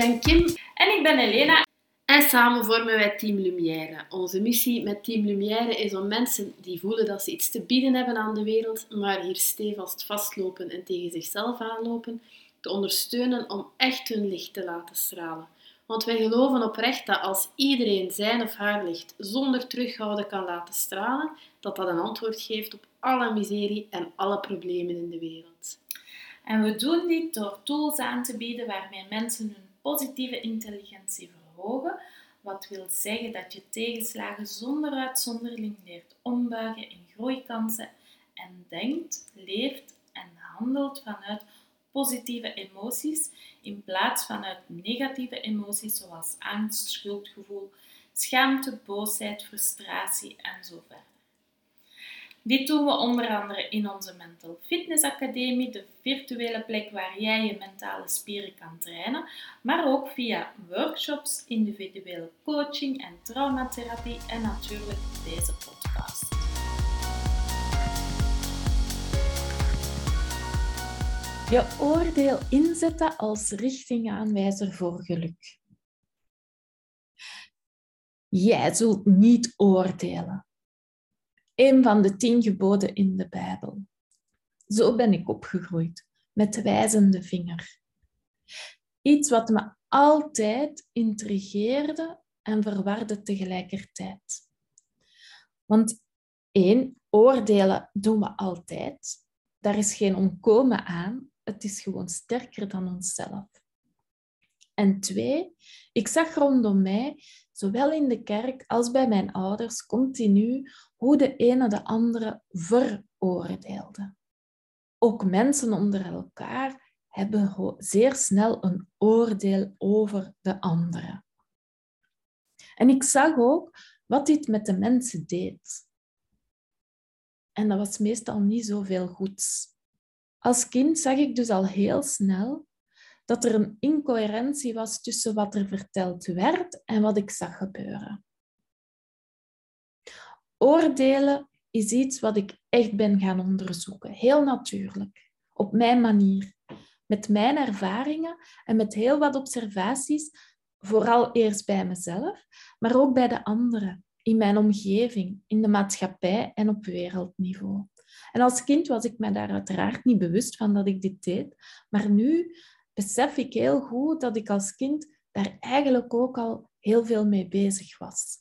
Ik ben Kim En ik ben Elena. en samen vormen wij Team Lumière. Onze missie met Team Lumière is om mensen die voelen dat ze iets te bieden hebben aan de wereld, maar hier stevast vastlopen en tegen zichzelf aanlopen, te ondersteunen om echt hun licht te laten stralen. Want wij geloven oprecht dat als iedereen zijn of haar licht zonder terughouden kan laten stralen, dat dat een antwoord geeft op alle miserie en alle problemen in de wereld. En we doen dit door tools aan te bieden waarmee mensen hun positieve intelligentie verhogen. Wat wil zeggen dat je tegenslagen zonder uitzondering leert ombuigen in groeikansen en denkt, leeft en handelt vanuit positieve emoties in plaats vanuit negatieve emoties zoals angst, schuldgevoel, schaamte, boosheid, frustratie en. Dit doen we onder andere in onze Mental Fitness Academie, de virtuele plek waar jij je mentale spieren kan trainen, maar ook via workshops, individuele coaching en traumatherapie en natuurlijk deze podcast. Je oordeel inzetten als richtingaanwijzer voor geluk. Jij zult niet oordelen. Een van de tien geboden in de Bijbel. Zo ben ik opgegroeid, met de wijzende vinger. Iets wat me altijd intrigeerde en verwarde tegelijkertijd. Want één, oordelen doen we altijd. Daar is geen ontkomen aan. Het is gewoon sterker dan onszelf. En twee, ik zag rondom mij, zowel in de kerk als bij mijn ouders, continu hoe de ene de andere veroordeelde. Ook mensen onder elkaar hebben zeer snel een oordeel over de andere. En ik zag ook wat dit met de mensen deed. En dat was meestal niet zoveel goeds. Als kind zag ik dus al heel snel dat er een incoherentie was tussen wat er verteld werd en wat ik zag gebeuren. Oordelen is iets wat ik echt ben gaan onderzoeken, heel natuurlijk, op mijn manier, met mijn ervaringen en met heel wat observaties, vooral eerst bij mezelf, maar ook bij de anderen, in mijn omgeving, in de maatschappij en op wereldniveau. En als kind was ik me daar uiteraard niet bewust van dat ik dit deed, maar nu besef ik heel goed dat ik als kind daar eigenlijk ook al heel veel mee bezig was.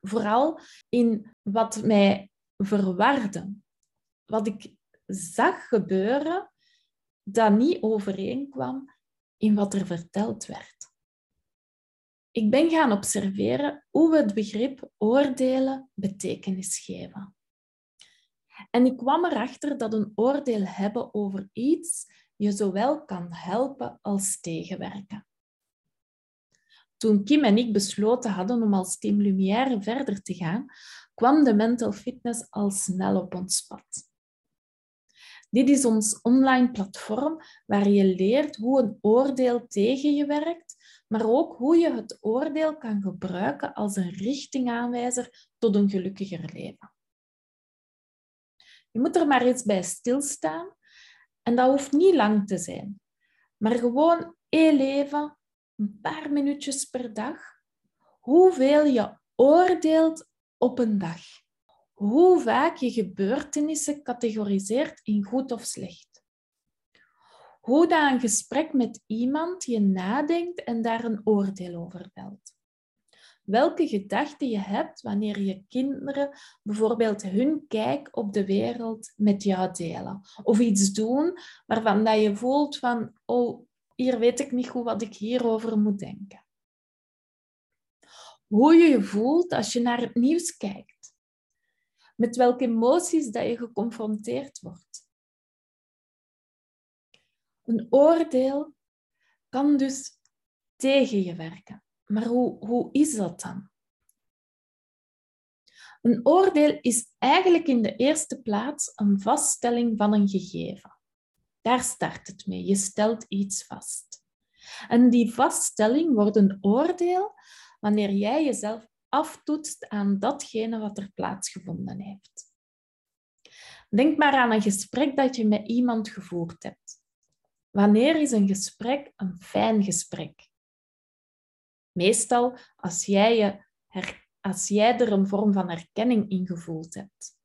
Vooral in wat mij verwarde, wat ik zag gebeuren dat niet overeenkwam in wat er verteld werd. Ik ben gaan observeren hoe we het begrip oordelen betekenis geven. En ik kwam erachter dat een oordeel hebben over iets je zowel kan helpen als tegenwerken. Toen Kim en ik besloten hadden om als Team Lumière verder te gaan, kwam de mental fitness al snel op ons pad. Dit is ons online platform waar je leert hoe een oordeel tegen je werkt, maar ook hoe je het oordeel kan gebruiken als een richtingaanwijzer tot een gelukkiger leven. Je moet er maar eens bij stilstaan en dat hoeft niet lang te zijn, maar gewoon één leven, een paar minuutjes per dag, hoeveel je oordeelt op een dag. Hoe vaak je gebeurtenissen categoriseert in goed of slecht. Hoe dat een gesprek met iemand je nadenkt en daar een oordeel over velt welke gedachten je hebt wanneer je kinderen bijvoorbeeld hun kijk op de wereld met jou delen. Of iets doen waarvan dat je voelt van, oh, hier weet ik niet goed wat ik hierover moet denken. Hoe je je voelt als je naar het nieuws kijkt. Met welke emoties dat je geconfronteerd wordt. Een oordeel kan dus tegen je werken. Maar hoe, hoe is dat dan? Een oordeel is eigenlijk in de eerste plaats een vaststelling van een gegeven. Daar start het mee. Je stelt iets vast. En die vaststelling wordt een oordeel wanneer jij jezelf aftoetst aan datgene wat er plaatsgevonden heeft. Denk maar aan een gesprek dat je met iemand gevoerd hebt. Wanneer is een gesprek een fijn gesprek? Meestal als jij, je als jij er een vorm van herkenning in gevoeld hebt.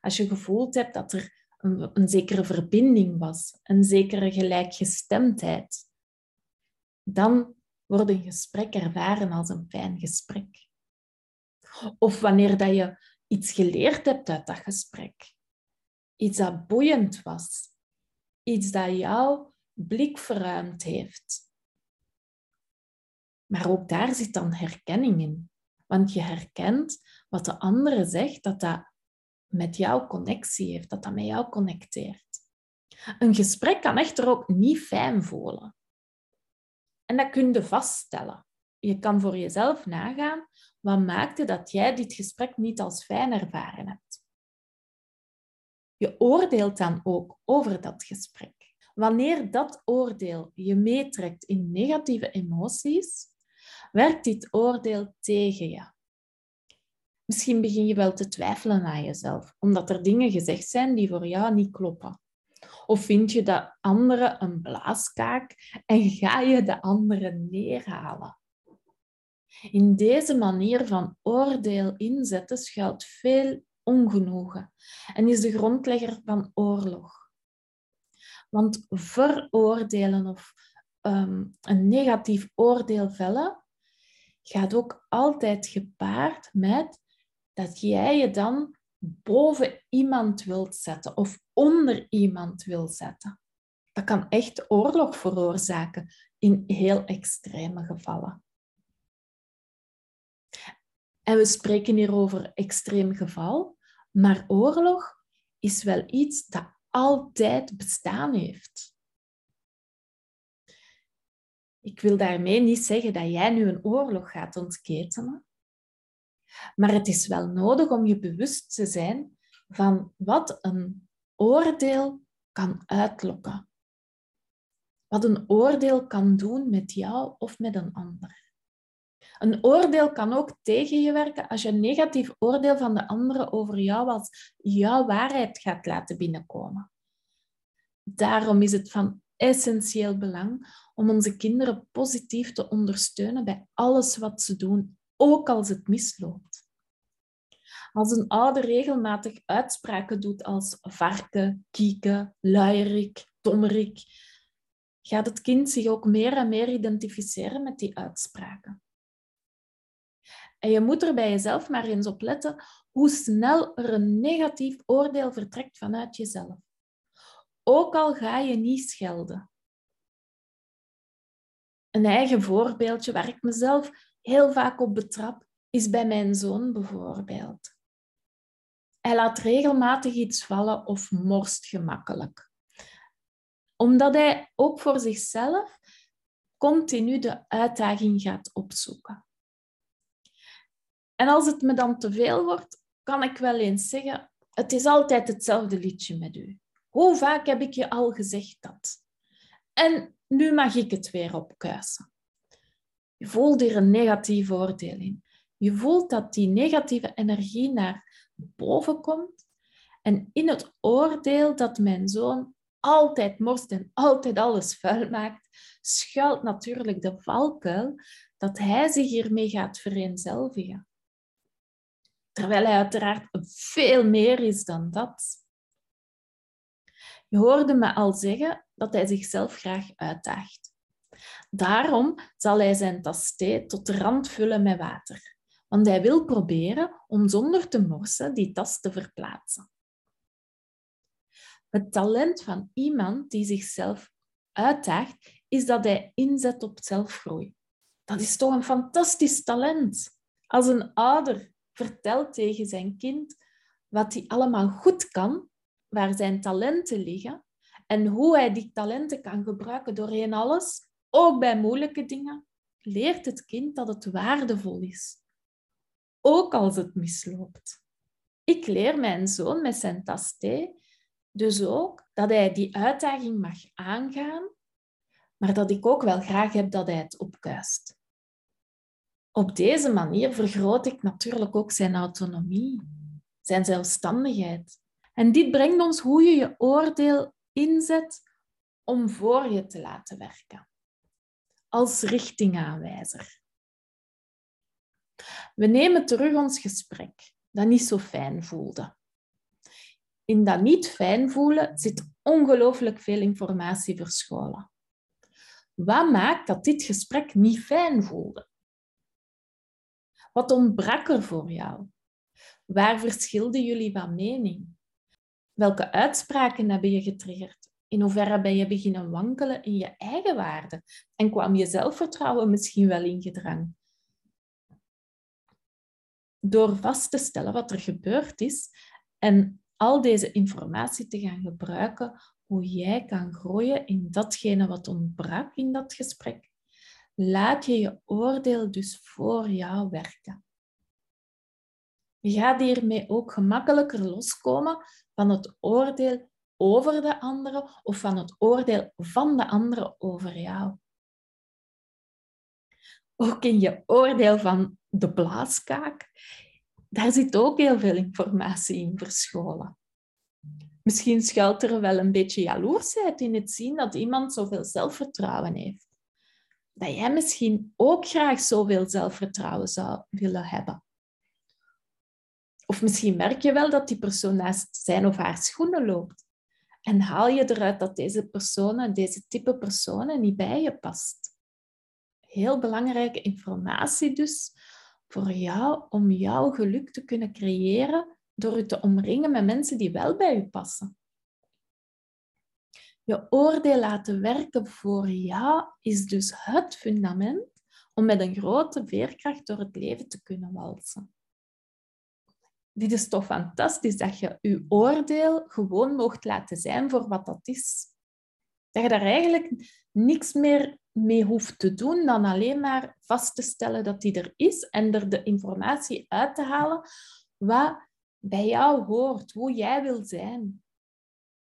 Als je gevoeld hebt dat er een, een zekere verbinding was, een zekere gelijkgestemdheid, dan wordt een gesprek ervaren als een fijn gesprek. Of wanneer dat je iets geleerd hebt uit dat gesprek. Iets dat boeiend was. Iets dat jouw blik verruimd heeft. Maar ook daar zit dan herkenning in. Want je herkent wat de andere zegt, dat dat met jouw connectie heeft, dat dat met jou connecteert. Een gesprek kan echter ook niet fijn voelen. En dat kun je vaststellen. Je kan voor jezelf nagaan wat maakte dat jij dit gesprek niet als fijn ervaren hebt. Je oordeelt dan ook over dat gesprek. Wanneer dat oordeel je meetrekt in negatieve emoties, werkt dit oordeel tegen je. Misschien begin je wel te twijfelen aan jezelf, omdat er dingen gezegd zijn die voor jou niet kloppen. Of vind je de andere een blaaskaak en ga je de andere neerhalen? In deze manier van oordeel inzetten schuilt veel ongenoegen en is de grondlegger van oorlog. Want veroordelen of um, een negatief oordeel vellen gaat ook altijd gepaard met dat jij je dan boven iemand wilt zetten of onder iemand wil zetten. Dat kan echt oorlog veroorzaken in heel extreme gevallen. En we spreken hier over extreem geval, maar oorlog is wel iets dat altijd bestaan heeft. Ik wil daarmee niet zeggen dat jij nu een oorlog gaat ontketenen, maar het is wel nodig om je bewust te zijn van wat een oordeel kan uitlokken. Wat een oordeel kan doen met jou of met een ander. Een oordeel kan ook tegen je werken als je een negatief oordeel van de anderen over jou als jouw waarheid gaat laten binnenkomen. Daarom is het van essentieel belang om onze kinderen positief te ondersteunen bij alles wat ze doen, ook als het misloopt. Als een ouder regelmatig uitspraken doet als varken, kieken, luierik, dommerik, gaat het kind zich ook meer en meer identificeren met die uitspraken. En je moet er bij jezelf maar eens op letten hoe snel er een negatief oordeel vertrekt vanuit jezelf. Ook al ga je niet schelden. Een eigen voorbeeldje waar ik mezelf heel vaak op betrap, is bij mijn zoon bijvoorbeeld. Hij laat regelmatig iets vallen of morst gemakkelijk. Omdat hij ook voor zichzelf continu de uitdaging gaat opzoeken. En als het me dan te veel wordt, kan ik wel eens zeggen, het is altijd hetzelfde liedje met u. Hoe vaak heb ik je al gezegd dat? En nu mag ik het weer opkuisen. Je voelt hier een negatief oordeel in. Je voelt dat die negatieve energie naar boven komt. En in het oordeel dat mijn zoon altijd morst en altijd alles vuil maakt, schuilt natuurlijk de valkuil dat hij zich hiermee gaat vereenzelvigen. Terwijl hij uiteraard veel meer is dan dat. Je hoorde me al zeggen dat hij zichzelf graag uitdaagt. Daarom zal hij zijn tas thee tot de rand vullen met water, want hij wil proberen om zonder te morsen die tas te verplaatsen. Het talent van iemand die zichzelf uitdaagt, is dat hij inzet op zelfgroei. Dat is toch een fantastisch talent. Als een ouder vertelt tegen zijn kind wat hij allemaal goed kan, waar zijn talenten liggen en hoe hij die talenten kan gebruiken doorheen alles, ook bij moeilijke dingen, leert het kind dat het waardevol is, ook als het misloopt. Ik leer mijn zoon met zijn tas dus ook dat hij die uitdaging mag aangaan, maar dat ik ook wel graag heb dat hij het opkuist. Op deze manier vergroot ik natuurlijk ook zijn autonomie, zijn zelfstandigheid. En dit brengt ons hoe je je oordeel inzet om voor je te laten werken. Als richtingaanwijzer. We nemen terug ons gesprek dat niet zo fijn voelde. In dat niet fijn voelen zit ongelooflijk veel informatie verscholen. Wat maakt dat dit gesprek niet fijn voelde? Wat ontbrak er voor jou? Waar verschilden jullie van mening? Welke uitspraken hebben je getriggerd? In hoeverre ben je beginnen wankelen in je eigen waarde? En kwam je zelfvertrouwen misschien wel in gedrang? Door vast te stellen wat er gebeurd is en al deze informatie te gaan gebruiken, hoe jij kan groeien in datgene wat ontbrak in dat gesprek, laat je je oordeel dus voor jou werken. Je gaat hiermee ook gemakkelijker loskomen van het oordeel over de anderen of van het oordeel van de anderen over jou. Ook in je oordeel van de blaaskaak, daar zit ook heel veel informatie in verscholen. Misschien schuilt er wel een beetje jaloersheid in het zien dat iemand zoveel zelfvertrouwen heeft. Dat jij misschien ook graag zoveel zelfvertrouwen zou willen hebben. Of misschien merk je wel dat die persoon naast zijn of haar schoenen loopt. En haal je eruit dat deze personen, deze type personen niet bij je past. Heel belangrijke informatie dus voor jou om jouw geluk te kunnen creëren door je te omringen met mensen die wel bij je passen. Je oordeel laten werken voor jou is dus het fundament om met een grote veerkracht door het leven te kunnen walsen dit is toch fantastisch dat je je oordeel gewoon mocht laten zijn voor wat dat is. Dat je daar eigenlijk niks meer mee hoeft te doen dan alleen maar vast te stellen dat die er is en er de informatie uit te halen wat bij jou hoort, hoe jij wil zijn.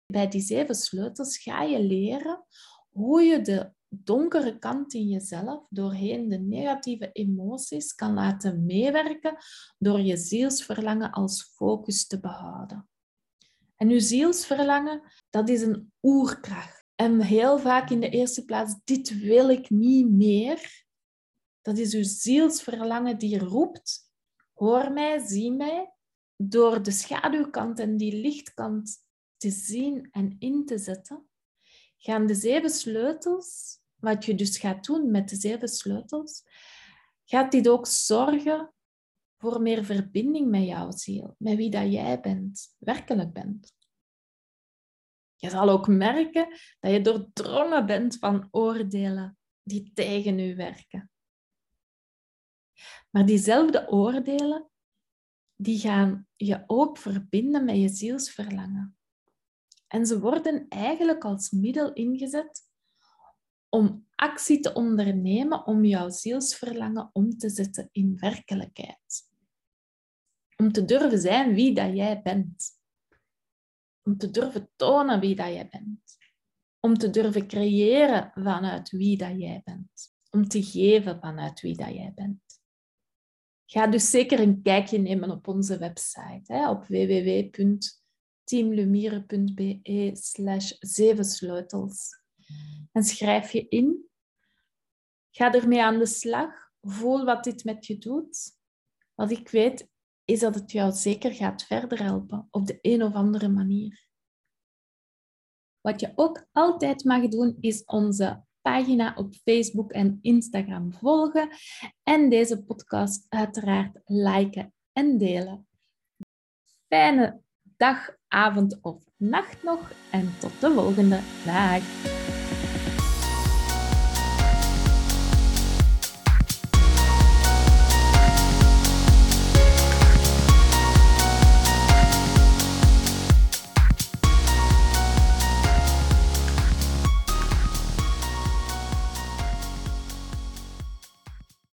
Bij die zeven sleutels ga je leren hoe je de donkere kant in jezelf doorheen de negatieve emoties kan laten meewerken door je zielsverlangen als focus te behouden. En je zielsverlangen, dat is een oerkracht. En heel vaak in de eerste plaats, dit wil ik niet meer. Dat is uw zielsverlangen die roept, hoor mij, zie mij, door de schaduwkant en die lichtkant te zien en in te zetten, gaan de zeven sleutels wat je dus gaat doen met de zeven sleutels, gaat dit ook zorgen voor meer verbinding met jouw ziel, met wie dat jij bent, werkelijk bent. Je zal ook merken dat je doordrongen bent van oordelen die tegen u werken. Maar diezelfde oordelen, die gaan je ook verbinden met je zielsverlangen. En ze worden eigenlijk als middel ingezet om actie te ondernemen om jouw zielsverlangen om te zetten in werkelijkheid. Om te durven zijn wie dat jij bent. Om te durven tonen wie dat jij bent. Om te durven creëren vanuit wie dat jij bent. Om te geven vanuit wie dat jij bent. Ga dus zeker een kijkje nemen op onze website, hè, op www.teamlumiere.be slash zeven sleutels. En schrijf je in. Ga ermee aan de slag. Voel wat dit met je doet. Wat ik weet is dat het jou zeker gaat verder helpen op de een of andere manier. Wat je ook altijd mag doen, is onze pagina op Facebook en Instagram volgen en deze podcast uiteraard liken en delen. Fijne dag, avond of nacht nog en tot de volgende. Dag!